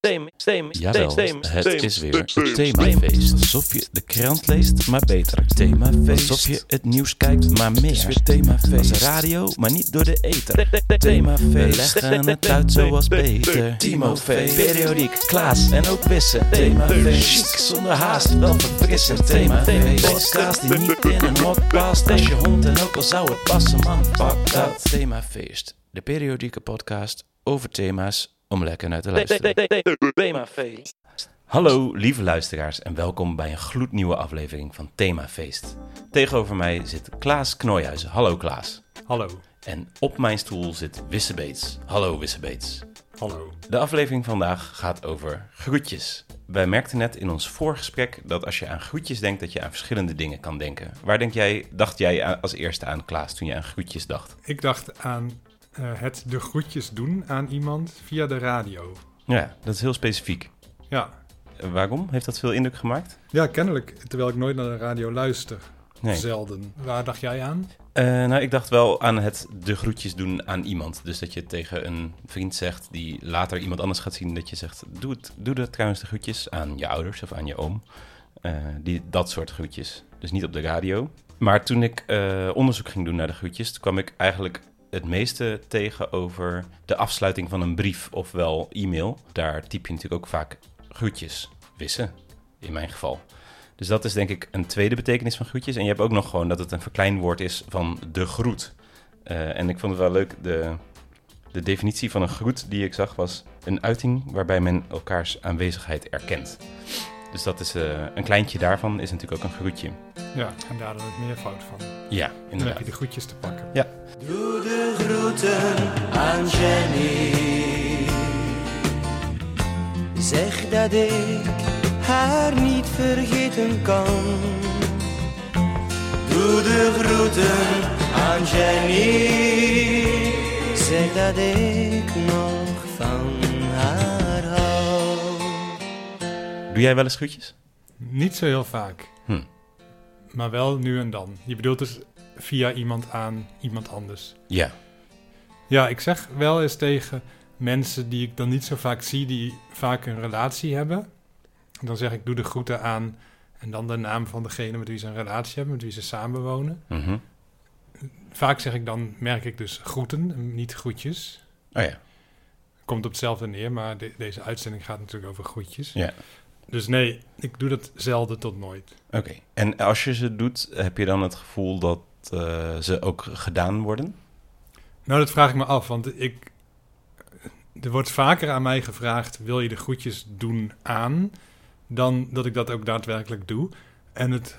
Jawel, het is weer het themafeest. Alsof je de krant leest, maar beter. Themafeest. Alsof je het nieuws kijkt, maar meer. Het is weer themafeest. Radio, maar niet door de ether. Themafeest. We leggen het uit zoals beter. Timofeest. Periodiek, Klaas en ook Wissen. Themafeest. Chic, zonder haast, wel verfrissend. Themafeest. Podcast die niet in een hok past. Als je hond en ook al zou het passen, man, pak dat. Themafeest. De periodieke podcast over thema's om lekker naar te luisteren. Hallo lieve luisteraars en welkom bij een gloednieuwe aflevering van Themafeest. Tegenover mij zit Klaas Knooihuizen. Hallo Klaas. Hallo. En op mijn stoel zit Wisse Beets. Hallo Wisse Beets. Hallo. De aflevering vandaag gaat over groetjes. Wij merkten net in ons voorgesprek dat als je aan groetjes denkt, dat je aan verschillende dingen kan denken. Waar denk jij, dacht jij als eerste aan, Klaas, toen je aan groetjes dacht? Ik dacht aan het de groetjes doen aan iemand via de radio. Ja, dat is heel specifiek. Ja. Eh, Waarom? Heeft dat veel indruk gemaakt? ja, kennelijk. Terwijl ik nooit naar de radio luister. Nee. Zelden. Waar dacht jij aan? Eh, nou, ik dacht wel aan het de groetjes doen aan iemand. Dus dat je tegen een vriend zegt die later iemand anders gaat zien, dat je zegt: Doe, het, doe dat trouwens de groetjes aan je ouders of aan je oom. Eh, die, dat soort groetjes. Dus niet op de radio. Maar toen ik eh, onderzoek ging doen naar de groetjes, toen kwam ik eigenlijk het meeste tegen over de afsluiting van een brief ofwel e-mail. Daar typ je natuurlijk ook vaak groetjes. Wissen, in mijn geval. Dus dat is denk ik een tweede betekenis van groetjes. En je hebt ook nog gewoon dat het een verkleinwoord is van de groet. Eh, en ik vond het wel leuk, de, de definitie van een groet die ik zag was een uiting waarbij men elkaars aanwezigheid erkent. Dus dat is eh, een kleintje daarvan, is natuurlijk ook een groetje. Ja, en daar dan het meervoud van. Ja, Dan heb inderdaad. je de groetjes te pakken. Ja, Doe de groeten aan Jenny. Zeg dat ik haar niet vergeten kan. Doe de groeten aan Jenny. Zeg dat ik nog doe jij wel eens groetjes? Niet zo heel vaak. Hm. Maar wel nu en dan. Je bedoelt dus via iemand aan iemand anders. Ja, Ja, ik zeg wel eens tegen mensen die ik dan niet zo vaak zie, die vaak een relatie hebben. Dan zeg ik, doe de groeten aan en dan de naam van degene met wie ze een relatie hebben, met wie ze samenwonen. mhm. Vaak zeg ik dan, merk ik dus groeten, en niet groetjes. oh ja, Komt op hetzelfde neer, maar de- deze uitzending gaat natuurlijk over groetjes. ja. Dus nee, ik doe dat zelden tot nooit. Oké, en als je ze doet, heb je dan het gevoel dat eh, ze ook gedaan worden? Nou, dat vraag ik me af, want ik, er wordt vaker aan mij gevraagd: wil je de groetjes doen aan? Dan dat ik dat ook daadwerkelijk doe. En het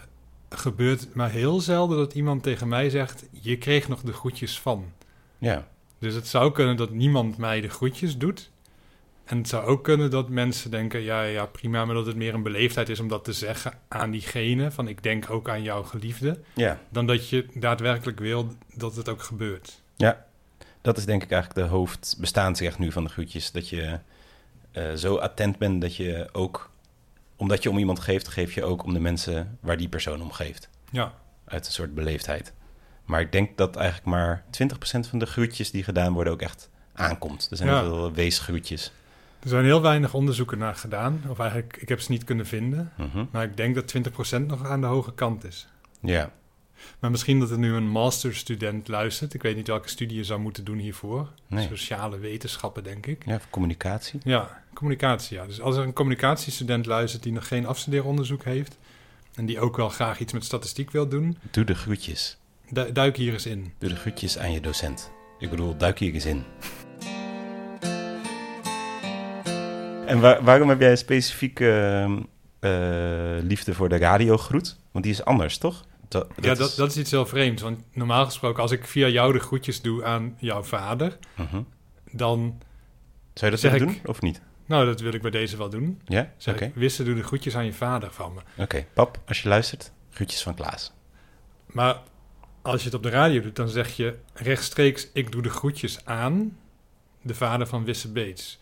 gebeurt maar heel zelden dat iemand tegen mij zegt: je kreeg nog de groetjes van. Ja, Dus het zou kunnen dat niemand mij de groetjes doet. En het zou ook kunnen dat mensen denken: ja, ja, prima, maar dat het meer een beleefdheid is om dat te zeggen aan diegene. Van ik denk ook aan jouw geliefde. ja. Dan dat je daadwerkelijk wil dat het ook gebeurt. Ja, dat is denk ik eigenlijk de hoofdbestaansrecht nu van de groetjes. Dat je eh, zo attent bent dat je ook, omdat je om iemand geeft, geef je ook om de mensen waar die persoon om geeft. Ja. Uit een soort beleefdheid. Maar ik denk dat eigenlijk maar 20% van de groetjes die gedaan worden ook echt aankomt. Er zijn Ja. heel veel weesgroetjes. Er zijn heel weinig onderzoeken naar gedaan. Of eigenlijk, ik heb ze niet kunnen vinden. Mhm. Maar ik denk dat 20% nog aan de hoge kant is. Ja, Maar misschien dat er nu een masterstudent luistert. Ik weet niet welke studie je zou moeten doen hiervoor. Nee. Sociale wetenschappen, denk ik. ja, communicatie. Ja, communicatie. Ja. Dus als er een communicatiestudent luistert die nog geen afstudeeronderzoek heeft... en die ook wel graag iets met statistiek wil doen, Doe de groetjes. du- duik hier eens in. Doe de groetjes aan je docent. Ik bedoel, duik hier eens in. En waar- waarom heb jij een specifieke eh, eh, liefde voor de radiogroet? Want die is anders, toch? Dat, ja, is- dat, dat is iets heel vreemds. Want normaal gesproken, als ik via jou de groetjes doe aan jouw vader... Mhm. dan... Zou je dat Zeg willen ik- doen of niet? Nou, dat wil ik bij deze wel doen. Ja? Zeg Oké. ik, Wisse, doe de groetjes aan je vader van me. Oké, pap, als je luistert, groetjes van Klaas. Maar als je het op de radio doet, dan zeg je rechtstreeks... ik doe de groetjes aan de vader van Wisse Beets.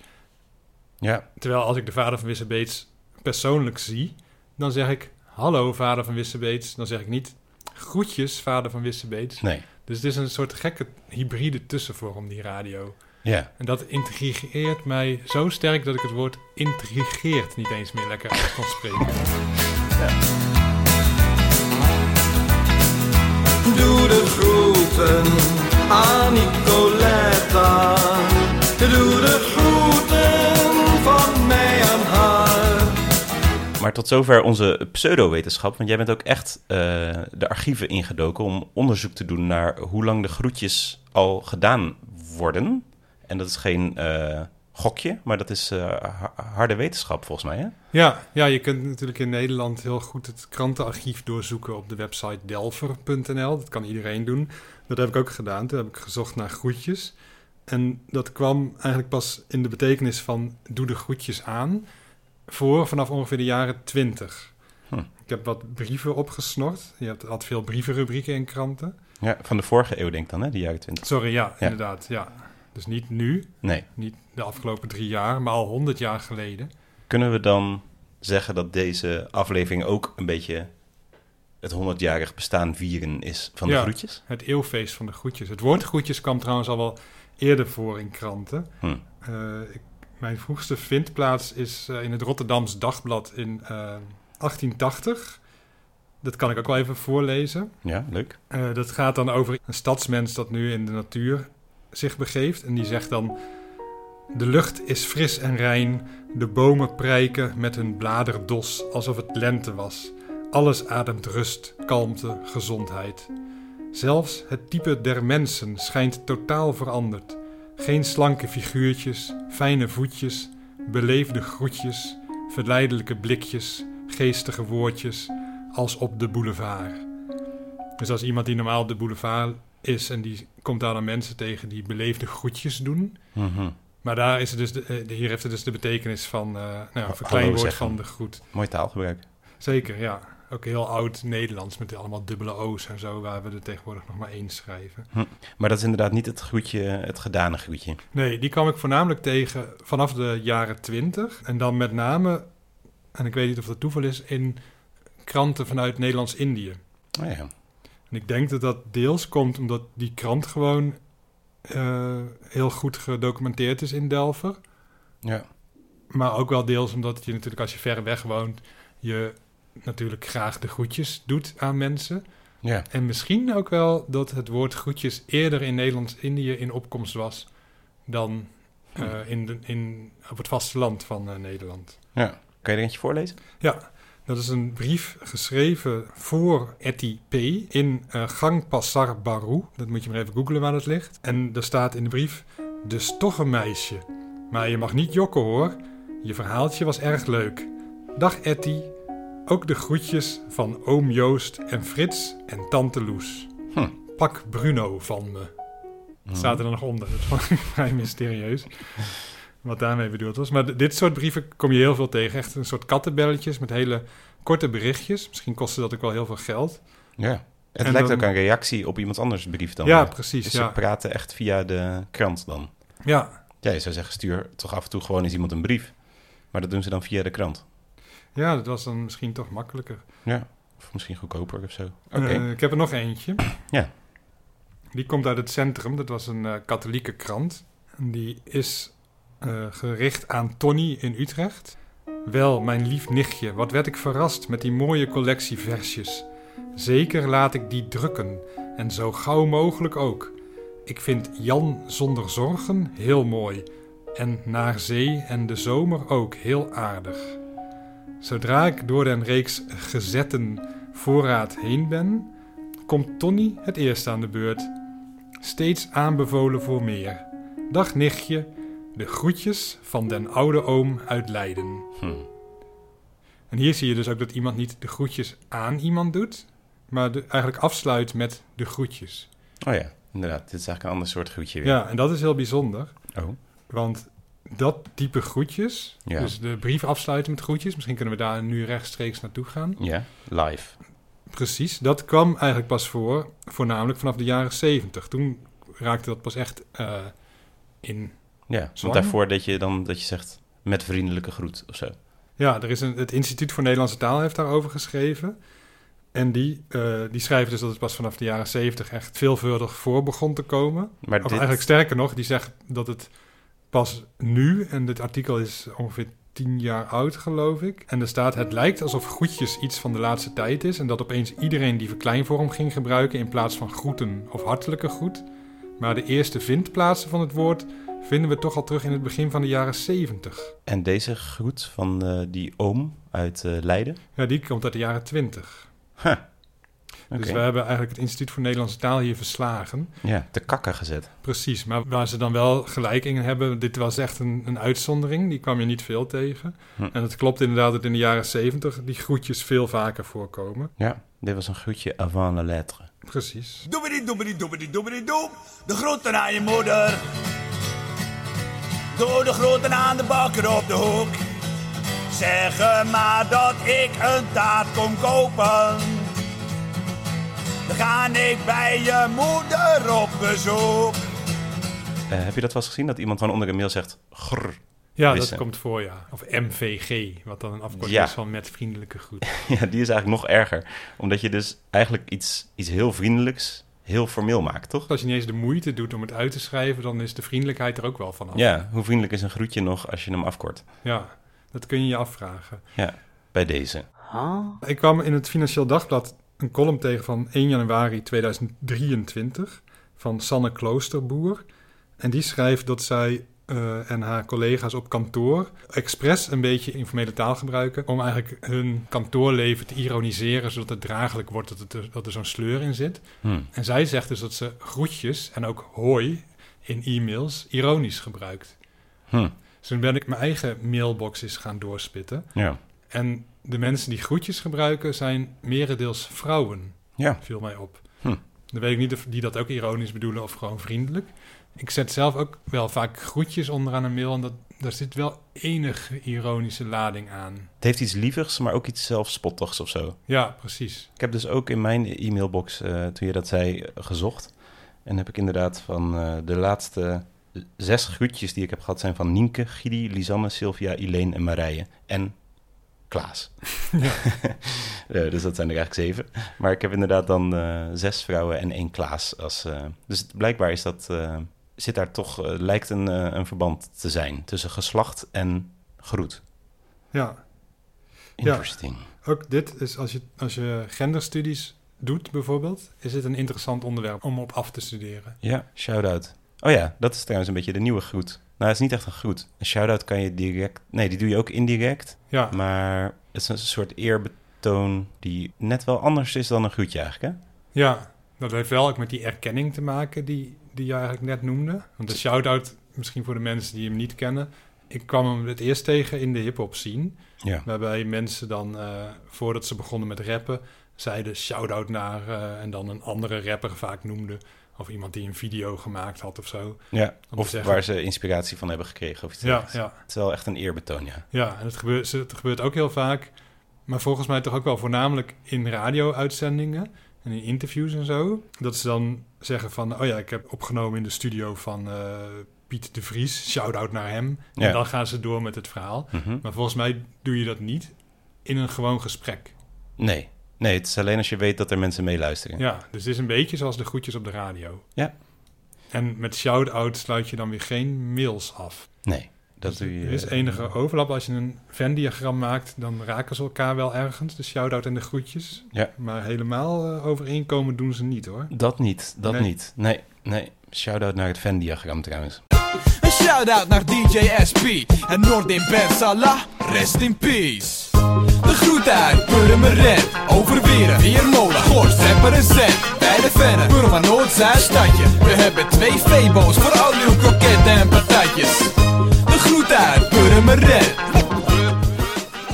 Ja, Terwijl als ik de vader van Wisse Beets persoonlijk zie... dan zeg ik, hallo vader van Wisse Beets. Dan zeg ik niet, groetjes vader van Wisse Beets. nee. Dus het is een soort gekke hybride tussenvorm, die radio. Ja. En dat intrigeert mij zo sterk dat ik het woord intrigeert niet eens meer lekker uit kan spreken. Doe de groeten aan Nicoletta. Doe de groeten Maar tot zover onze pseudowetenschap. Want jij bent ook echt eh, de archieven ingedoken om onderzoek te doen naar hoe lang de groetjes al gedaan worden. En dat is geen eh, gokje, maar dat is eh, ha- harde wetenschap volgens mij. Hè? Ja, ja, je kunt natuurlijk in Nederland heel goed het krantenarchief doorzoeken op de website delver.nl. Dat kan iedereen doen. Dat heb ik ook gedaan. Toen heb ik gezocht naar groetjes. En dat kwam eigenlijk pas in de betekenis van doe de groetjes aan voor vanaf ongeveer de jaren 20. Hm. Ik heb wat brieven opgesnort. Je had veel brievenrubrieken in kranten. Ja, van de vorige eeuw denk ik dan, hè? de jaren 20. Sorry, ja, Ja. inderdaad. Ja. Dus niet nu, Nee. niet de afgelopen drie jaar, maar al honderd jaar geleden. Kunnen we dan zeggen dat deze aflevering ook een beetje het 100-jarig bestaan vieren is van de Ja. groetjes? Het eeuwfeest van de groetjes. Het woord groetjes kwam trouwens al wel eerder voor in kranten. Hm. Eh, ik, mijn vroegste vindplaats is eh, in het Rotterdams Dagblad in eh, 1880. Dat kan ik ook wel even voorlezen. Ja, leuk. Eh, dat gaat dan over een stadsmens dat nu in de natuur zich begeeft. En die zegt dan... De lucht is fris en rein. De bomen prijken met hun bladerdos alsof het lente was. Alles ademt rust, kalmte, gezondheid. Zelfs het type der mensen schijnt totaal veranderd. Geen slanke figuurtjes, fijne voetjes, beleefde groetjes, verleidelijke blikjes, geestige woordjes, als op de boulevard. Dus als iemand die normaal op de boulevard is en die komt daar dan mensen tegen die beleefde groetjes doen. Mhm. Maar daar is het dus de, eh, hier heeft het dus de betekenis van eh nou, een verkleinwoord van de groet. Mooi taalgebruik. Zeker, ja. Ook heel oud Nederlands met allemaal dubbele O's en zo, waar we er tegenwoordig nog maar één schrijven. Maar dat is inderdaad niet het groetje, het gedane groetje. Nee, die kwam ik voornamelijk tegen vanaf de jaren twintig. En dan met name, en ik weet niet of dat toeval is, in kranten vanuit Nederlands-Indië. Oh ja. En ik denk dat dat deels komt omdat die krant gewoon eh, heel goed gedocumenteerd is in Delver. ja. Maar ook wel deels omdat je natuurlijk als je ver weg woont, je natuurlijk graag de groetjes doet aan mensen. Ja. En misschien ook wel dat het woord groetjes eerder in Nederlands-Indië in opkomst was dan eh, in de, in, op het vasteland van eh, Nederland. ja. Kan je er eentje voorlezen? Ja, dat is een brief geschreven voor Etty P. in eh, Gang Passar Baru. Dat moet je maar even googlen waar dat ligt. En er staat in de brief... Een meisje. Maar je mag niet jokken hoor. Je verhaaltje was erg leuk. Dag Etty. Ook de groetjes van oom Joost en Frits en tante Loes. Hm. Pak Bruno van me. Mhm. Staat er dan nog onder. Dat is wel vrij mysterieus. Wat daarmee bedoeld was. Maar dit soort brieven kom je heel veel tegen. Echt een soort kattenbelletjes met hele korte berichtjes. Misschien kostte dat ook wel heel veel geld. Ja. Het En lijkt dan- ook een reactie op iemand anders brief dan. ja, eh, precies. Dus Ja. ze praten echt via de krant dan. Ja. Ja, je zou zeggen, stuur toch af en toe gewoon eens iemand een brief. Maar dat doen ze dan via de krant. Ja, dat was dan misschien toch makkelijker. Ja. Of misschien goedkoper of zo. Oké. Eh, ik heb er nog eentje. Ja. Die komt uit het Centrum. Dat was een eh, katholieke krant. Die is eh, gericht aan Tony in Utrecht. Wel, mijn lief nichtje, wat werd ik verrast met die mooie collectie versjes. Zeker laat ik die drukken. En zo gauw mogelijk ook. Ik vind Jan zonder zorgen heel mooi. En naar zee en de zomer ook heel aardig. Zodra ik door den reeks gezetten voorraad heen ben, komt Tony het eerst aan de beurt. Steeds aanbevolen voor meer. Dag nichtje, de groetjes van den oude oom uit Leiden. Hm. En hier zie je dus ook dat iemand niet de groetjes aan iemand doet, maar de, eigenlijk afsluit met de groetjes. Oh ja, inderdaad. Dit is eigenlijk een ander soort groetje weer. Ja, en dat is heel bijzonder, Oh. want dat type groetjes, Ja. dus de brief afsluiten met groetjes, misschien kunnen we daar nu rechtstreeks naartoe gaan. Ja, live. Precies, dat kwam eigenlijk pas voor, voornamelijk vanaf de jaren 70. Toen raakte dat pas echt eh, in. Ja, want daarvoor dat je dan dat je zegt met vriendelijke groet of zo. Ja, er is een, het Instituut voor Nederlandse Taal heeft daarover geschreven. En die, eh, die schrijven dus dat het pas vanaf de jaren 70 echt veelvuldig voor begon te komen. Maar Of dit, eigenlijk sterker nog, die zegt dat het pas nu, en dit artikel is ongeveer tien jaar oud, geloof ik. En er staat: Het lijkt alsof groetjes iets van de laatste tijd is. En dat opeens iedereen die verkleinvorm ging gebruiken in plaats van groeten of hartelijke groet. Maar de eerste vindplaatsen van het woord vinden we toch al terug in het begin van de jaren 70. En deze groet van eh, die oom uit eh, Leiden. Ja, die komt uit de jaren 20. Huh. Dus we hebben eigenlijk het Instituut voor Nederlandse Taal hier verslagen. Ja, te kakken gezet. Precies, maar waar ze dan wel gelijk in hebben, dit was echt een, een uitzondering, die kwam je niet veel tegen. Hm. En het klopt inderdaad dat in de jaren zeventig die groetjes veel vaker voorkomen. Ja, dit was een groetje avant la lettre. Precies. Doebedi doebedi doebedi doebedi doem. De groeten aan je moeder. Door de groeten aan de bakker op de hoek. Zeg maar dat ik een taart kom kopen. Ga ik bij je moeder op bezoek. Eh, heb je dat wel eens gezien? Dat iemand gewoon onder een mail zegt... Grr. Ja, Wissen. dat komt voor, ja. Of MVG, wat dan een afkorting Ja. is van met vriendelijke groet. Ja, die is eigenlijk nog erger. Omdat je dus eigenlijk iets, iets heel vriendelijks heel formeel maakt, toch? Als je niet eens de moeite doet om het uit te schrijven, dan is de vriendelijkheid er ook wel vanaf. Ja, hoe vriendelijk is een groetje nog als je hem afkort? ja, dat kun je je afvragen. Ja, bij deze. Ik kwam in het Financieel Dagblad een column tegen van 1 januari 2023 van Sanne Kloosterboer. En die schrijft dat zij eh, en haar collega's op kantoor expres een beetje informele taal gebruiken om eigenlijk hun kantoorleven te ironiseren, zodat het draaglijk wordt dat, het er, dat er zo'n sleur in zit. Hm. En zij zegt dus dat ze groetjes en ook hoi in e-mails ironisch gebruikt. Hm. Dus toen ben ik mijn eigen mailbox eens gaan doorspitten. Ja. En de mensen die groetjes gebruiken zijn merendeels vrouwen, Ja. viel mij op. Hm. Dan weet ik niet of die dat ook ironisch bedoelen of gewoon vriendelijk. Ik zet zelf ook wel vaak groetjes onderaan een mail en dat, daar zit wel enige ironische lading aan. Het heeft iets lievigs, maar ook iets zelfspottigs of zo. Ja, precies. Ik heb dus ook in mijn e-mailbox, eh, toen je dat zei, eh, gezocht. En heb ik inderdaad van eh, de laatste zes groetjes die ik heb gehad... zijn van Nienke, Gidi, Lisanne, Sylvia, Ileen en Marije. En Klaas. Eh, dus dat zijn er eigenlijk zeven. Maar ik heb inderdaad dan eh, zes vrouwen en één Klaas. Als, eh, dus het- blijkbaar is dat, eh, zit daar toch, lijkt een, een verband te zijn... tussen geslacht en groet. Ja, Interesting. ook dit is als je, als je genderstudies doet bijvoorbeeld, is dit een interessant onderwerp om op af te studeren. Ja, shout-out. Oh ja, dat is trouwens een beetje de nieuwe groet. Nou, het is niet echt een groet. Een shout-out kan je direct... Nee, die doe je ook indirect. Ja, Maar het is een soort eerbetoon die net wel anders is dan een groetje eigenlijk, hè? ja, dat heeft wel ook met die erkenning te maken die, die je eigenlijk net noemde. Want de shout-out, misschien voor de mensen die hem niet kennen, ik kwam hem het eerst tegen in de hip-hop scene. Ja. Waarbij mensen dan, eh, voordat ze begonnen met rappen, zeiden shout-out naar eh, en dan een andere rapper vaak noemde. Of iemand die een video gemaakt had of zo. Ja, of zeggen- waar ze inspiratie van hebben gekregen of iets Ja, ja, Het is wel echt een eerbetoon, ja. ja. En het gebeurt, het gebeurt ook heel vaak. Maar volgens mij toch ook wel voornamelijk in radio-uitzendingen en in interviews en zo. Dat ze dan zeggen van, oh ja, ik heb opgenomen in de studio van eh, Piet de Vries. Shout-out naar hem. Ja. En dan gaan ze door met het verhaal. Mhm. Maar volgens mij doe je dat niet in een gewoon gesprek. Nee. Nee, het is alleen als je weet dat er mensen meeluisteren. Ja, dus het is een beetje zoals de groetjes op de radio. Ja. En met shout-out sluit je dan weer geen mails af. Nee, dat doe je... Er is enige overlap. Als je een Venn-diagram maakt, dan raken ze elkaar wel ergens. De shout-out en de groetjes. Ja. Maar helemaal eh, overeenkomen doen ze niet hoor. Dat niet, dat Nee. niet. Nee, nee. Shout-out naar het Venn-diagram trouwens. Een shout-out naar DJ SP en Nordin Ben Salah, rest in peace. De groet uit Purmerend, Overweren, Weermolen, Gorst en Perezet. Bij de Venne, Burma Noord-Zuid stadje. We hebben twee Febo's voor al uw kroketten en patatjes. De groet uit Purmerend.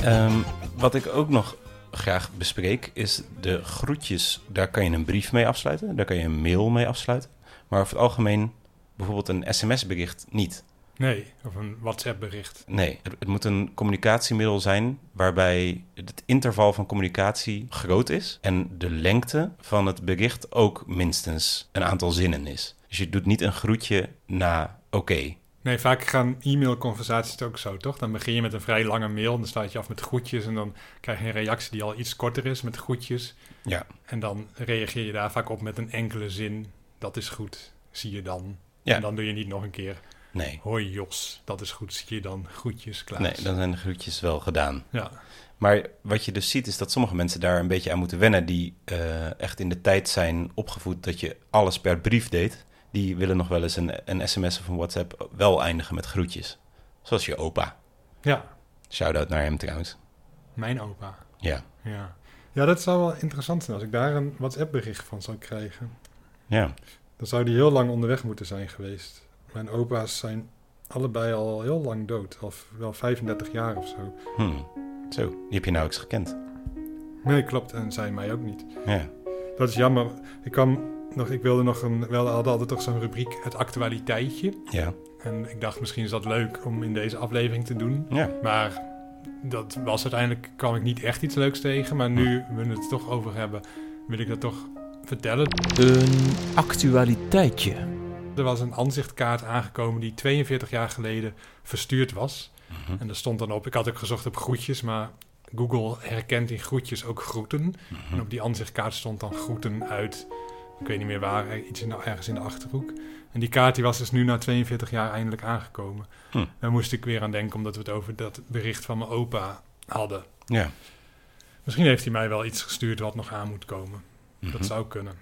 Ehm, wat ik ook nog graag bespreek is de groetjes. Daar kan je een brief mee afsluiten, daar kan je een mail mee afsluiten. Maar over het algemeen bijvoorbeeld een sms-bericht niet. Nee, of een WhatsApp-bericht. Nee, het, het moet een communicatiemiddel zijn waarbij het interval van communicatie groot is en de lengte van het bericht ook minstens een aantal zinnen is. Dus je doet niet een groetje na oké. Nee, vaak gaan e-mailconversaties ook zo, toch? Dan begin je met een vrij lange mail, dan sluit je af met groetjes... en dan krijg je een reactie die al iets korter is met groetjes. Ja. En dan reageer je daar vaak op met een enkele zin. Dat is goed, zie je dan. Ja. En dan doe je niet nog een keer... Nee. Hoi Jos, dat is goed, zie je dan. Groetjes, Klaas. Nee, dan zijn de groetjes wel gedaan. Ja, Maar wat je dus ziet is dat sommige mensen daar een beetje aan moeten wennen... die eh, echt in de tijd zijn opgevoed dat je alles per brief deed. Die willen nog wel eens een, een sms of een WhatsApp wel eindigen met groetjes. Zoals je opa. ja. Shout-out naar hem trouwens. mijn opa. Ja, Ja. ja, dat zou wel interessant zijn als ik daar een WhatsApp-bericht van zou krijgen. ja. Dan zou die heel lang onderweg moeten zijn geweest. Mijn opa's zijn allebei al heel lang dood. Al v- wel 35 jaar of zo. Hmm. Zo, die heb je nauwelijks gekend. Nee, klopt. En zij mij ook niet. Ja, Dat is jammer. Ik, kwam nog, ik wilde nog een... We hadden altijd toch zo'n rubriek, het actualiteitje. ja, En ik dacht, misschien is dat leuk om in deze aflevering te doen. ja. Maar dat was uiteindelijk, kwam ik niet echt iets leuks tegen. Maar nu we het er toch over hebben, wil ik dat toch vertellen. Een actualiteitje. Er was een aanzichtkaart aangekomen die 42 jaar geleden verstuurd was. Mhm. En er stond dan op, ik had ook gezocht op groetjes, maar Google herkent in groetjes ook groeten. Mhm. En op die aanzichtkaart stond dan groeten uit, ik weet niet meer waar, iets in de- ergens in de Achterhoek. En die kaart die was dus nu na 42 jaar eindelijk aangekomen. Hm. Daar moest ik weer aan denken, omdat we het over dat bericht van mijn opa hadden. Ja. Misschien heeft hij mij wel iets gestuurd wat nog aan moet komen. Mhm. Dat zou kunnen.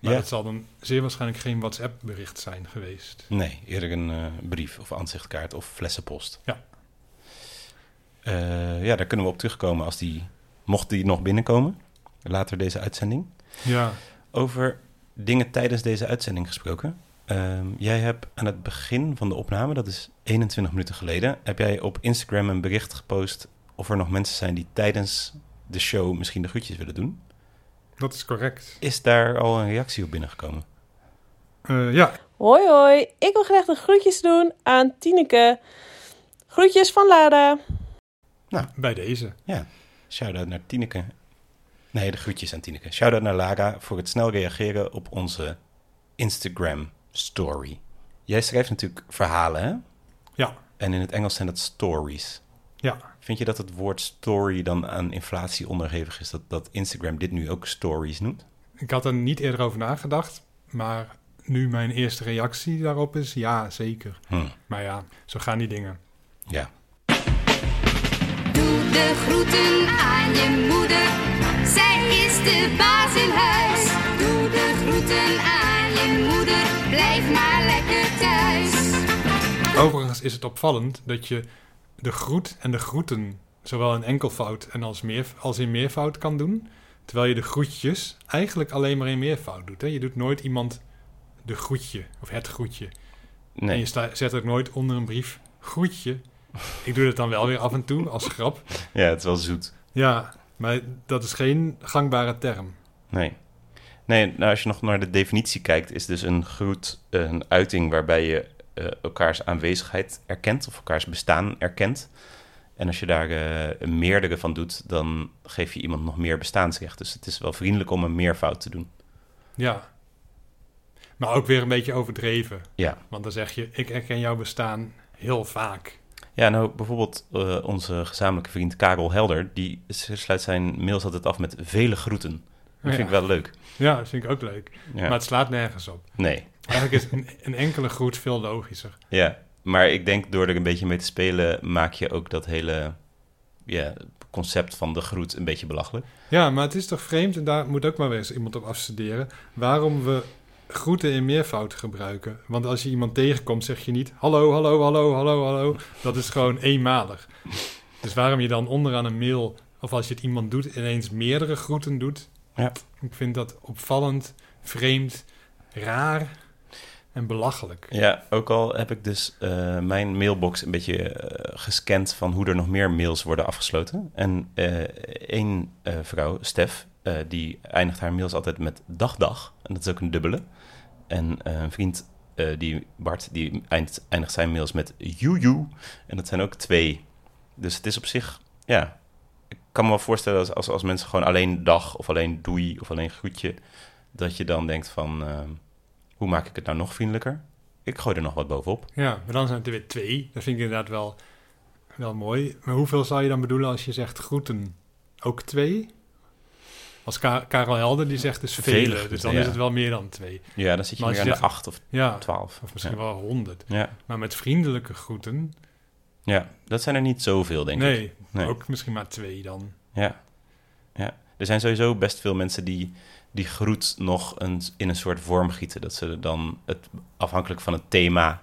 Maar Ja. dat zal dan zeer waarschijnlijk geen WhatsApp-bericht zijn geweest. Nee, eerder een eh, brief of aanzichtkaart of flessenpost. Ja. Eh, ja, daar kunnen we op terugkomen als die, mocht die nog binnenkomen, later deze uitzending. Ja, Over dingen tijdens deze uitzending gesproken. Ehm, jij hebt aan het begin van de opname, dat is 21 minuten geleden, heb jij op Instagram een bericht gepost of er nog mensen zijn die tijdens de show misschien de groetjes willen doen. Dat is correct. Is daar al een reactie op binnengekomen? Eh, ja, Hoi hoi, ik wil graag de groetjes doen aan Tineke. Groetjes van Lara. bij deze. Shout-out naar Tineke. Nee, de groetjes aan Tineke. Shout-out naar Lara voor het snel reageren op onze Instagram story. Jij schrijft natuurlijk verhalen, hè? Ja, En in het Engels zijn dat stories. Ja. Vind je dat het woord story dan aan inflatie onderhevig is? Dat, dat Instagram dit nu ook stories noemt? Ik had er niet eerder over nagedacht, maar nu mijn eerste reactie daarop is ja, zeker. Hm, Maar ja, zo gaan die dingen. ja. Doe de groeten aan je moeder, zij is de baas in huis. Doe de groeten aan je moeder, blijf maar lekker thuis. Overigens is het opvallend dat je de groet en de groeten zowel in enkelvoud en als, meer, als in meervoud kan doen. Terwijl je de groetjes eigenlijk alleen maar in meervoud doet. Hè? Je doet nooit iemand de groetje of het groetje. En Nee, je sta- zet ook nooit onder een brief groetje. Ik doe dat dan wel weer af en toe als grap. ja, het is wel zoet. Ja, maar dat is geen gangbare term. Nee. Nee, nou, als je nog naar de definitie kijkt, is dus een groet een uiting waarbij je eh, elkaars aanwezigheid erkent of elkaars bestaan erkent. En als je daar eh, meerdere van doet, dan geef je iemand nog meer bestaansrecht. Dus het is wel vriendelijk om een meervoud te doen. Ja. Maar ook weer een beetje overdreven. Ja. Want dan zeg je, ik erken jouw bestaan heel vaak. Ja, nou bijvoorbeeld eh, onze gezamenlijke vriend Karel Helder, die sluit zijn mails altijd af met vele groeten. Dat Ja. vind ik wel leuk. Ja, dat vind ik ook leuk. Ja. Maar het slaat nergens op. Nee, Eigenlijk is een, een enkele groet veel logischer. ja. Maar ik denk door er een beetje mee te spelen, maak je ook dat hele ja, concept van de groet een beetje belachelijk. Ja, maar het is toch vreemd, en daar moet ook maar weer eens iemand op afstuderen, waarom we groeten in meervoud gebruiken. Want als je iemand tegenkomt, zeg je niet hallo, hallo, hallo, hallo, hallo. Dat is gewoon eenmalig. Dus waarom je dan onderaan een mail, of als je het iemand doet, ineens meerdere groeten doet. Ja. Ik vind dat opvallend, vreemd, raar en belachelijk. Ja, ook al heb ik dus eh, mijn mailbox een beetje eh, gescand van hoe er nog meer mails worden afgesloten. En eh één vrouw, Stef, die eindigt haar mails altijd met dag dag. En dat is ook een dubbele. En een vriend, die, Bart, die eindigt, zijn mails met joejoe. En dat zijn ook twee. Dus het is op zich, ja... Ik kan me wel voorstellen als, als, als mensen gewoon alleen dag of alleen doei of alleen groetje... dat je dan denkt van, eh, hoe maak ik het nou nog vriendelijker? Ik gooi er nog wat bovenop. Ja, maar dan zijn het er weer twee. Dat vind ik inderdaad wel, wel mooi. Maar hoeveel zou je dan bedoelen als je zegt groeten? Ook twee? Als Ka- Karel Helder die zegt dus Vele vele, dus dan ja. is het wel meer dan twee. Ja, dan zit je Maar meer aan de acht of Ja, twaalf. of misschien ja. wel honderd. Ja. Maar met vriendelijke groeten, ja, dat zijn er niet zoveel, denk ik. nee, Nee. ook misschien maar twee dan. Ja. ja. Er zijn sowieso best veel mensen die die groet nog een, in een soort vorm gieten. Dat ze dan, het, afhankelijk van het thema,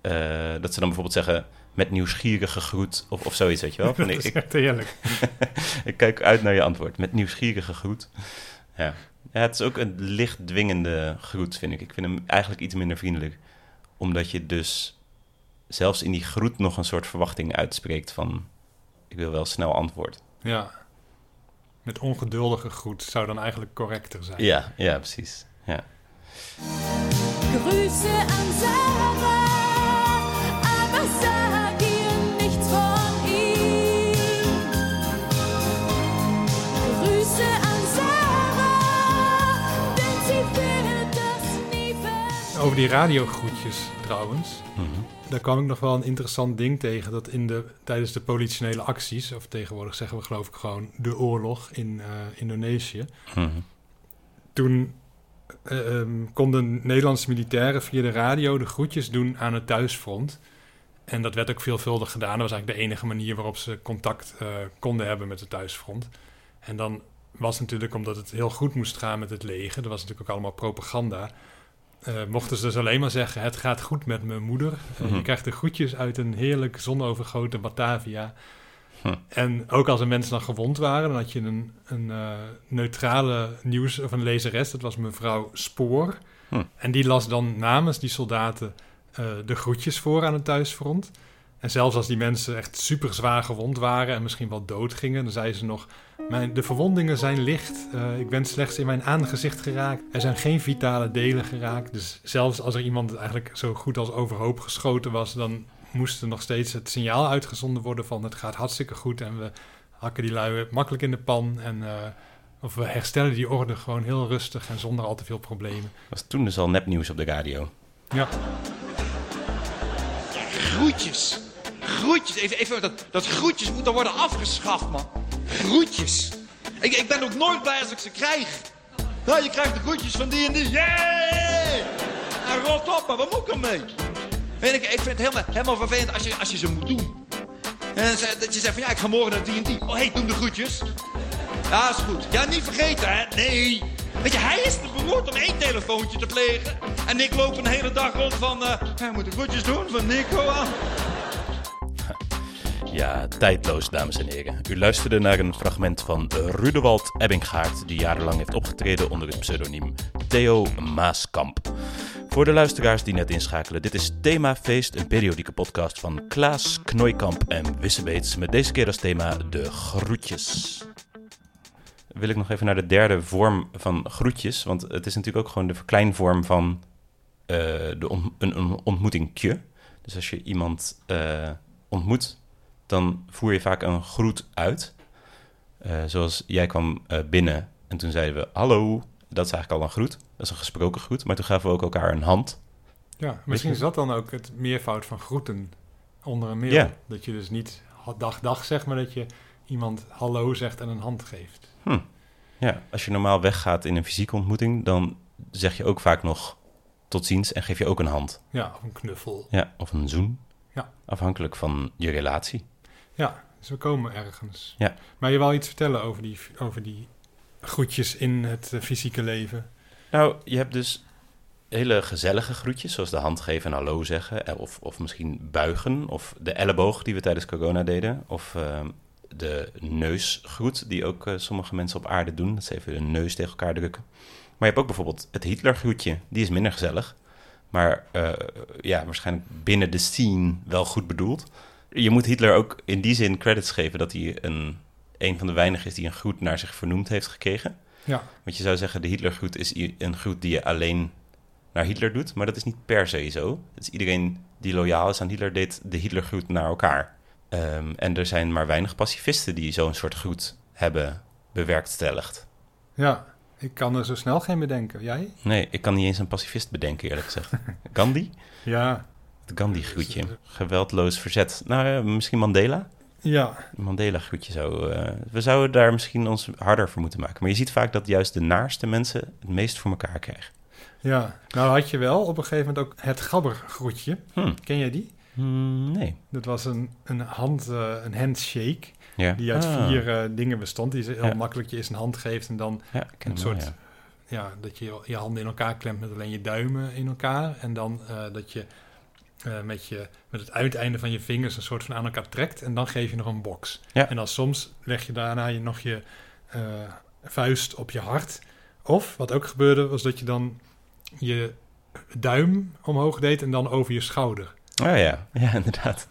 eh, dat ze dan bijvoorbeeld zeggen met nieuwsgierige groet of, of zoiets, weet je wel. Van, Dat ik, is ik, echt heerlijk. ik kijk uit naar je antwoord met nieuwsgierige groet. Ja. ja, het is ook een licht dwingende groet, vind ik. Ik vind hem eigenlijk iets minder vriendelijk. Omdat je dus zelfs in die groet nog een soort verwachting uitspreekt van... ik wil wel snel antwoord. Ja. Met ongeduldige groet zou dan eigenlijk correcter zijn. Ja, ja, precies. Ja. Grüße an Sarah, aber sag ihr nichts von ihm. Grüße an Sarah, denn sie wird das nie. Over die radiogroetjes trouwens. Mhm. Daar kwam ik nog wel een interessant ding tegen. Dat in de, tijdens de politionele acties, of tegenwoordig zeggen we geloof ik gewoon de oorlog in eh, Indonesië. Mhm. Toen eh, ehm, konden Nederlandse militairen via de radio de groetjes doen aan het thuisfront. En dat werd ook veelvuldig gedaan. Dat was eigenlijk de enige manier waarop ze contact eh, konden hebben met het thuisfront. En dan was natuurlijk, omdat het heel goed moest gaan met het leger, dat was natuurlijk ook allemaal propaganda. Eh, mochten ze dus alleen maar zeggen: Het gaat goed met mijn moeder. Eh, Mhm. Je krijgt de groetjes uit een heerlijk zonovergoten Batavia. Hm. En ook als er mensen dan gewond waren, dan had je een, een eh, neutrale nieuws- of een lezeres. Dat was mevrouw Spoor. Hm. En die las dan namens die soldaten de groetjes voor aan het thuisfront. En zelfs als die mensen echt super zwaar gewond waren en misschien wel dood gingen, dan zei ze nog: mijn, De verwondingen zijn licht. Eh, ik ben slechts in mijn aangezicht geraakt. Er zijn geen vitale delen geraakt. Dus zelfs als er iemand eigenlijk zo goed als overhoop geschoten was, dan moest er nog steeds het signaal uitgezonden worden van het gaat hartstikke goed en we hakken die lui makkelijk in de pan en eh, of we herstellen die orde gewoon heel rustig en zonder al te veel problemen. was toen dus al nepnieuws op de radio. Ja, Groetjes. Groetjes. Even, even dat, dat groetjes moet dan worden afgeschaft, man. Groetjes. Ik, ik ben ook nooit blij als ik ze krijg. Nou, je krijgt de groetjes van die en die. En rot op, maar wat moet ik ermee? Weet ik, ik vind het helemaal, helemaal vervelend als je, als je ze moet doen. En dat je zegt van ja, ik ga morgen naar die en die. Oh, hey, doe de groetjes. Ja, is goed. Ja, niet vergeten, hè? Nee. Weet je, hij is te beroerd om één telefoontje te plegen. En ik loop een hele dag rond van... hij moet de groetjes doen van Nico aan. Ja, tijdloos, dames en heren. U luisterde naar een fragment van Rudewald Ebbinggaard, die jarenlang heeft opgetreden onder het pseudoniem Theo Maaskamp. Voor de luisteraars die net inschakelen, dit is Themafeest, een periodieke podcast van Klaas Knooikamp en Wissebeets, met deze keer als thema de groetjes. Wil ik nog even naar de derde vorm van groetjes, want het is natuurlijk ook gewoon de verkleinvorm van eh, de een, een. Dus als je iemand eh, ontmoet, dan voer je vaak een groet uit. Eh, zoals jij kwam eh, binnen en toen zeiden we hallo. Dat is eigenlijk al een groet. Dat is een gesproken groet. Maar toen gaven we ook elkaar een hand. ja misschien is dat dan ook het meervoud van groeten onder een mail. Dat je dus niet dag dag zegt, maar dat je iemand hallo zegt en een hand geeft. Ja, als je normaal weggaat in een fysieke ontmoeting, dan zeg je ook vaak nog tot ziens en geef je ook een hand. Ja, of een knuffel. Ja, of een zoen. Ja. Afhankelijk van je relatie. Ja, dus we komen ergens. Ja. Maar je wou iets vertellen over die, over die groetjes in het eh, fysieke leven. Nou, je hebt dus hele gezellige groetjes, zoals de hand geven en hallo zeggen. eh, Of, of misschien buigen. Of de elleboog die we tijdens corona deden. Of ehm, de neusgroet, die ook eh, sommige mensen op aarde doen. Dat ze even hun neus tegen elkaar drukken. Maar je hebt ook bijvoorbeeld het Hitlergroetje. Die is minder gezellig. Maar ja, waarschijnlijk binnen de scene wel goed bedoeld. Je moet Hitler ook in die zin credits geven dat hij een, een van de weinigen is die een groet naar zich vernoemd heeft gekregen. Ja, Want je zou zeggen, de Hitlergroet is een groet die je alleen naar Hitler doet. Maar dat is niet per se zo. Dus iedereen die loyaal is aan Hitler deed de Hitlergroet naar elkaar. Ehm, en er zijn maar weinig pacifisten die zo'n soort groet hebben bewerkstelligd. ja. Ik kan er zo snel geen bedenken. Jij? Nee, ik kan niet eens een pacifist bedenken, eerlijk gezegd. Gandhi? Ja. Het Gandhi-groetje. Geweldloos verzet. Nou, ja, misschien Mandela? Ja. Mandela-groetje zou... eh, we zouden daar misschien ons harder voor moeten maken. Maar je ziet vaak dat juist de naarste mensen het meest voor elkaar krijgen. Ja. Nou had je wel op een gegeven moment ook het gabbergroetje. Hm. Ken jij die? Hmm, nee. Dat was een, een, hand, eh, een handshake. Ja. Die uit Ah. vier eh, dingen bestond. Die ze heel Ja. makkelijk je eerst een hand geeft en dan Ja, een wel, soort... ja. Ja. dat je je handen in elkaar klemt met alleen je duimen in elkaar. En dan eh, dat je, eh, met je met het uiteinde van je vingers een soort van aan elkaar trekt. En dan geef je nog een box. Ja. En dan soms leg je daarna je nog je eh, vuist op je hart. Of wat ook gebeurde was dat je dan je duim omhoog deed en dan over je schouder. Oh ja, ja, inderdaad.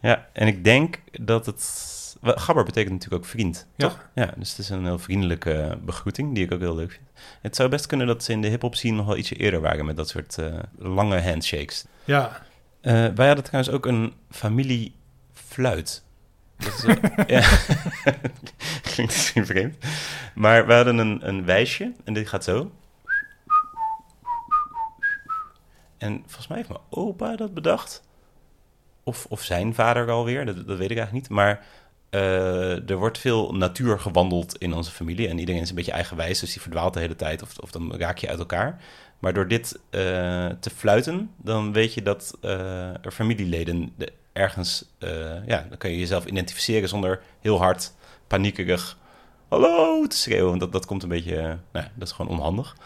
ja, en ik denk dat het... Gabber betekent natuurlijk ook vriend, Ja. toch? Ja, dus het is een heel vriendelijke begroeting, die ik ook heel leuk vind. Het zou best kunnen dat ze in de hip-hop scene nog wel ietsje eerder waren met dat soort eh, lange handshakes. Ja, Eh, wij hadden trouwens ook een familiefluit. Dat is, ja, klinkt misschien vreemd. Maar we hadden een, een wijsje en dit gaat zo. En volgens mij heeft mijn opa dat bedacht. Of, of zijn vader alweer, dat, dat weet ik eigenlijk niet. Maar eh, er wordt veel natuur gewandeld in onze familie. En iedereen is een beetje eigenwijs, dus die verdwaalt de hele tijd. Of, of dan raak je uit elkaar. Maar door dit eh, te fluiten, dan weet je dat eh, er familieleden de- ergens... ja, dan kan je jezelf identificeren zonder heel hard, paniekerig... Hallo te schreeuwen, want dat, dat komt een beetje... nou, dat is gewoon onhandig.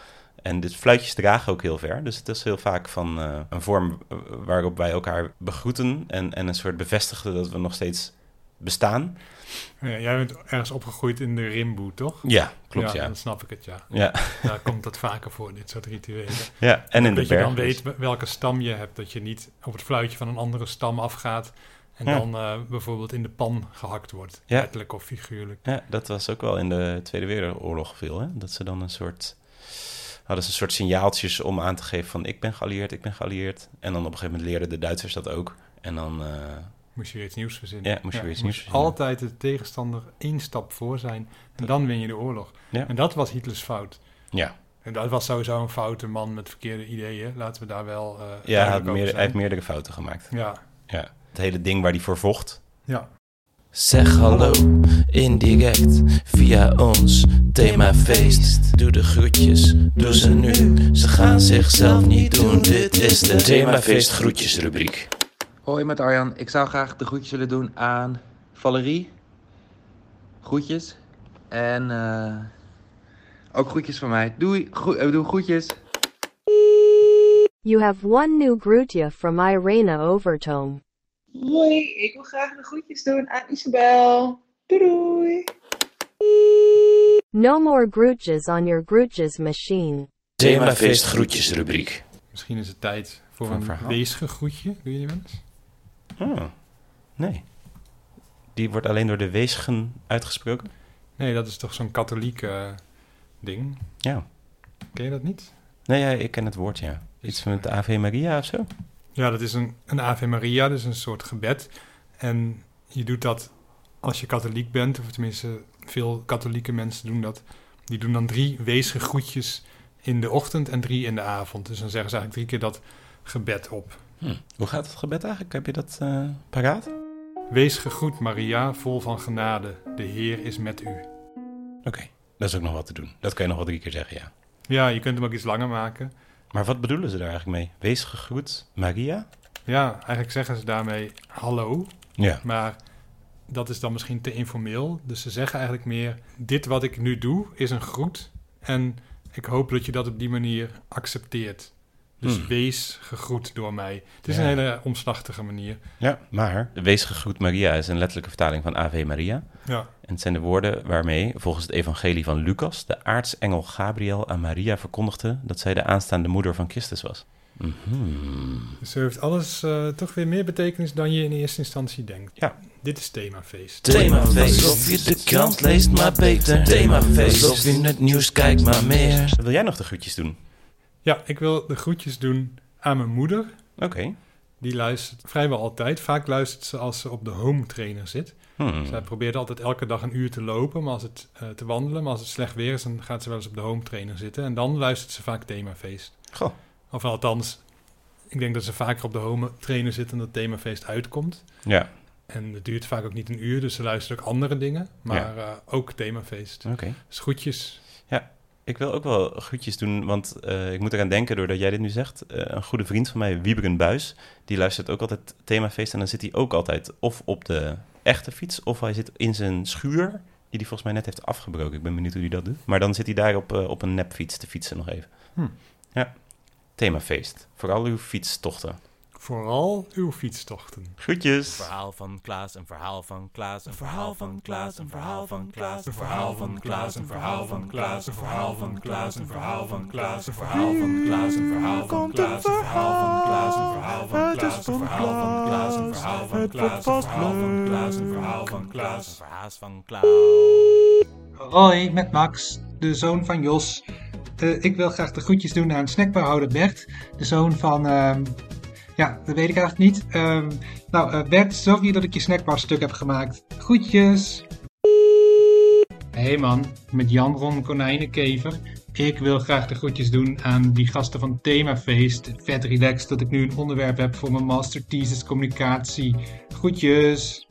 En dit fluitjes dragen ook heel ver. Dus het is heel vaak van een vorm waarop wij elkaar begroeten... En, en een soort bevestigen dat we nog steeds bestaan. Ja, jij bent ergens opgegroeid in de Rimboe, toch? Ja, klopt, ja. Dan snap ik het, ja. Ja. Daar komt dat vaker voor, dit soort rituelen. Ja, en in de dat je dan weet welke stam je hebt. Dat je niet op het fluitje van een andere stam afgaat... en Ja. dan eh, bijvoorbeeld in de pan gehakt wordt. Ja. Letterlijk of figuurlijk. Ja, dat was ook wel in de Tweede Wereldoorlog veel. Hè? Dat ze dan een soort... Hadden ze een soort signaaltjes om aan te geven van... ik ben geallieerd, ik ben geallieerd. En dan op een gegeven moment leerden de Duitsers dat ook. En dan... eh, Moest je weer iets nieuws verzinnen. Ja, moest je weer iets nieuws verzinnen. altijd de tegenstander één stap voor zijn. En dan win je de oorlog. Ja. En dat was Hitlers fout. ja, En dat was sowieso een foute man met verkeerde ideeën. Laten we daar wel eh ja hij, had heeft meerdere fouten gemaakt. Ja, Ja. Het hele ding waar hij voor vocht. ja. Zeg hallo, indirect, via ons themafeest. Doe de groetjes, doe ze nu. Ze gaan zichzelf niet doen, dit is de themafeest groetjesrubriek. Hoi met Arjan. Ik zou graag de groetjes willen doen aan Valerie. Groetjes. En eh, ook groetjes van mij. Doei. Groe eh, doe groetjes. You have one new groetje from Irena Overtoom. Hoi, ik wil graag de groetjes doen aan Isabel. Doei doei. No more groetjes on your groetjes machine. Themafeest groetjesrubriek. Misschien is het tijd voor een weesgegroetje. Doe je die wel eens? Oh, nee. Die wordt alleen door de weesgen uitgesproken? Nee, dat is toch zo'n katholiek eh, ding. Ja. Ken je dat niet? Nee, ja, ik ken het woord, ja. Iets met de Ave Maria of zo? Ja, dat is een, een Ave Maria, dus een soort gebed. En je doet dat als je katholiek bent, of tenminste veel katholieke mensen doen dat. Die doen dan drie weesgegroetjes in de ochtend en drie in de avond. Dus dan zeggen ze eigenlijk drie keer dat gebed op. Hm. Hoe gaat het gebed eigenlijk? Heb je dat eh, paraat? Wees gegroet Maria, vol van genade. De Heer is met u. Oké, dat is ook nog wat te doen. Dat kan je nog wel drie keer zeggen, ja. Ja, je kunt hem ook iets langer maken. Maar wat bedoelen ze daar eigenlijk mee? Wees gegroet, Maria? Ja, eigenlijk zeggen ze daarmee hallo. Ja. Maar dat is dan misschien te informeel. Dus ze zeggen eigenlijk meer: dit wat ik nu doe is een groet. En ik hoop dat je dat op die manier accepteert. Dus Hmm. wees gegroet door mij. Het is Ja. een hele omslachtige manier. Ja, maar de wees gegroet Maria is een letterlijke vertaling van Ave Maria. Ja. En het zijn de woorden waarmee, volgens het evangelie van Lucas, de aartsengel Gabriel aan Maria verkondigde dat zij de aanstaande moeder van Christus was. Mhm. Dus zo heeft alles eh, toch weer meer betekenis dan je in eerste instantie denkt. Ja. Dit is themafeest. Themafeest, of je de krant leest maar beter. Themafeest, of je het nieuws kijkt maar meer. Wil jij nog de groetjes doen? Ja, ik wil de groetjes doen aan mijn moeder. Oké. Die luistert vrijwel altijd. Vaak luistert ze als ze op de home trainer zit. Hmm. Zij probeert altijd elke dag een uur te lopen, maar als het eh, te wandelen. Maar als het slecht weer is, dan gaat ze wel eens op de home trainer zitten. En dan luistert ze vaak themafeest. Goh. Of althans, ik denk dat ze vaker op de home trainer zit en dat themafeest uitkomt. Ja. En het duurt vaak ook niet een uur, dus ze luistert ook andere dingen. Maar eh, ook themafeest. Oké. Dus groetjes. Ja, ik wil ook wel groetjes doen, want eh, ik moet eraan denken doordat jij dit nu zegt. Eh, een goede vriend van mij, Wieberen Buis, die luistert ook altijd themafeest. En dan zit hij ook altijd of op de echte fiets, of hij zit in zijn schuur, die hij volgens mij net heeft afgebroken. Ik ben benieuwd hoe hij dat doet. Maar dan zit hij daar op, eh, op een nepfiets te fietsen nog even. Hm. Ja, themafeest. Vooral uw fietstochten. Vooral uw fietstochten. Groetjes. verhaal van Klaas, een verhaal van Klaas, een verhaal van Klaas, een verhaal van Klaas, een verhaal van Klaas, een verhaal van Klaas, een verhaal van Klaas, een verhaal van Klaas, een verhaal van Klaas, een verhaal van Klaas, een verhaal van Klaas, een verhaal van Klaas, een verhaal van Klaas, een verhaal van Klaas, een verhaal van Klaas, een verhaal van Klaas, een verhaal van Klaas. Hoi, met Max, de zoon van Jos. Eh, ik wil graag de groetjes doen aan snackbarhouder Bert, de zoon van... ja, dat weet ik eigenlijk niet. Ehm, nou, eh, Bert, sorry dat ik je snackbar stuk heb gemaakt. Groetjes! Hey man, met Jan Ron Konijnenkever. Ik wil graag de groetjes doen aan die gasten van Themafeest. Vet relaxed dat ik nu een onderwerp heb voor mijn master thesis communicatie. Groetjes!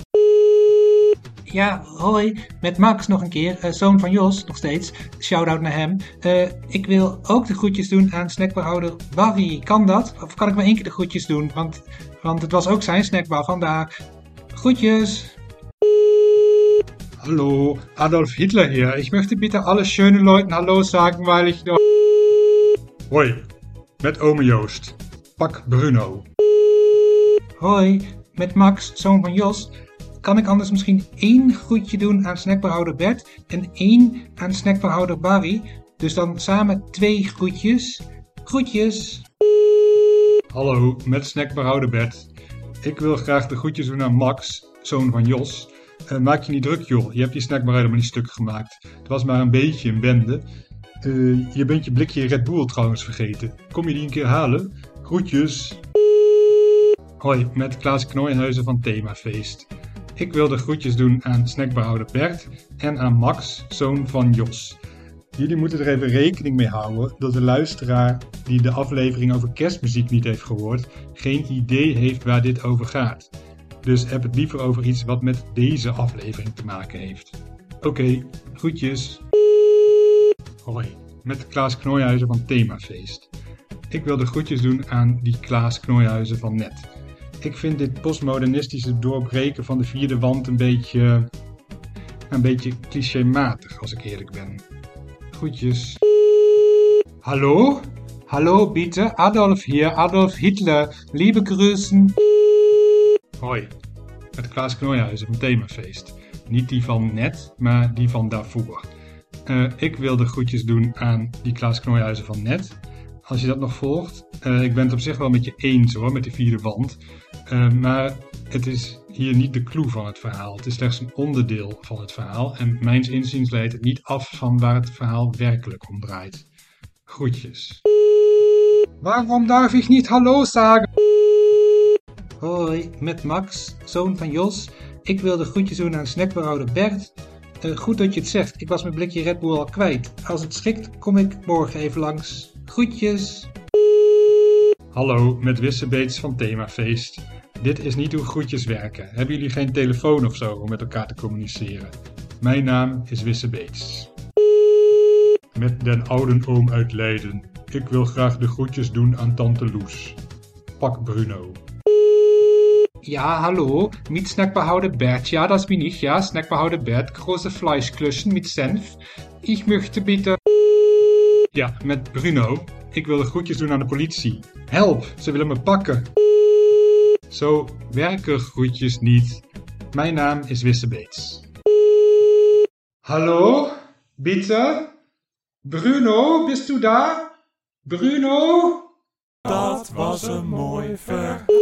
Ja, hoi, met Max nog een keer, eh, zoon van Jos, nog steeds. Shout-out naar hem. Eh, ik wil ook de groetjes doen aan snackbarhouder Barry. Kan dat? Of kan ik maar één keer de groetjes doen? Want, want het was ook zijn snackbar vandaag. Groetjes! Hallo, Adolf Hitler hier. Ich möchte bitte alle schönen Leuten Hallo sagen, weil ich noch... Hoi, met ome Joost. Pak Bruno. Hoi, met Max, zoon van Jos. Kan ik anders misschien één groetje doen aan snackbarhouder Bert en één aan snackbarhouder Barry? Dus dan samen twee groetjes. Groetjes! Hallo, met snackbarhouder Bert. Ik wil graag de groetjes doen aan Max, zoon van Jos. Eh, maak je niet druk joh, je hebt die snackbarhouder maar niet stuk gemaakt. Het was maar een beetje een bende. Eh, je bent je blikje Red Bull trouwens vergeten. Kom je die een keer halen? Groetjes! Hoi, met Klaas Knooihuizen van Themafeest. Ik wil de groetjes doen aan snackbarhouder Bert en aan Max, zoon van Jos. Jullie moeten er even rekening mee houden dat de luisteraar die de aflevering over kerstmuziek niet heeft gehoord, geen idee heeft waar dit over gaat. Dus heb het liever over iets wat met deze aflevering te maken heeft. Oké, groetjes. Hoi, met Klaas Knooihuizen van Themafeest. Ik wil de groetjes doen aan die Klaas Knooihuizen van net. Ik vind dit postmodernistische doorbreken van de vierde wand een beetje. een beetje clichématig, als ik eerlijk ben. Groetjes. Hallo? Hallo, bitte. Adolf hier, Adolf Hitler. Liebe Grüßen. Hoi, met Klaas Knooihuizen van Themafeest. Niet die van net, maar die van daarvoor. Eh, ik wil de groetjes doen aan die Klaas Knooihuizen van net. Als je dat nog volgt. Eh, ik ben het op zich wel met je eens hoor, met die vierde wand. Eh, maar het is hier niet de clue van het verhaal. Het is slechts een onderdeel van het verhaal. En mijns inziens leidt het niet af van waar het verhaal werkelijk om draait. Groetjes. Waarom darf ik niet hallo zeggen? Hoi, met Max, zoon van Jos. Ik wil de groetjes doen aan snackbarhouder Bert. Eh, goed dat je het zegt, ik was mijn blikje Red Bull al kwijt. Als het schikt, kom ik morgen even langs. Groetjes. Hallo, met Wissebeets van Themafeest. Dit is niet hoe groetjes werken. Hebben jullie geen telefoon of zo om met elkaar te communiceren? Mijn naam is Wissebeets. Met den ouden oom uit Leiden. Ik wil graag de groetjes doen aan tante Loes. Pak Bruno. Ja, hallo, mit Snackbehauder Bert. Ja, das bin ich, ja, Snackbehauder Bert. Große Fleischklöschen mit Senf. Ich möchte bitte... Ja, met Bruno. Ik wil de groetjes doen aan de politie. Help, ze willen me pakken. Zo werken groetjes niet. Mijn naam is Wissebeets. Hallo, bitte? Bruno, bist du da? Bruno? Dat was een mooi verhaal.